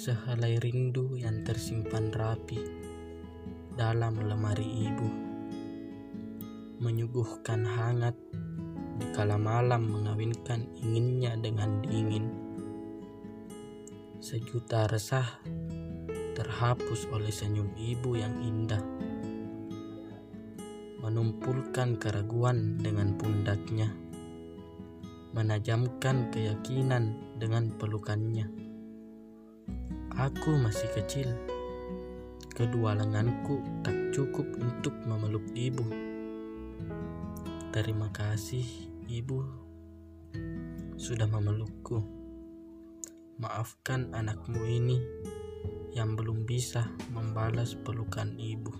sehelai rindu yang tersimpan rapi dalam lemari ibu, menyuguhkan hangat di kala malam mengawinkan inginnya dengan dingin. Sejuta resah terhapus oleh senyum ibu yang indah, menumpulkan keraguan dengan pundaknya, menajamkan keyakinan dengan pelukannya. Aku masih kecil. Kedua lenganku tak cukup untuk memeluk ibu. Terima kasih, ibu, sudah memelukku. Maafkan anakmu ini yang belum bisa membalas pelukan ibu.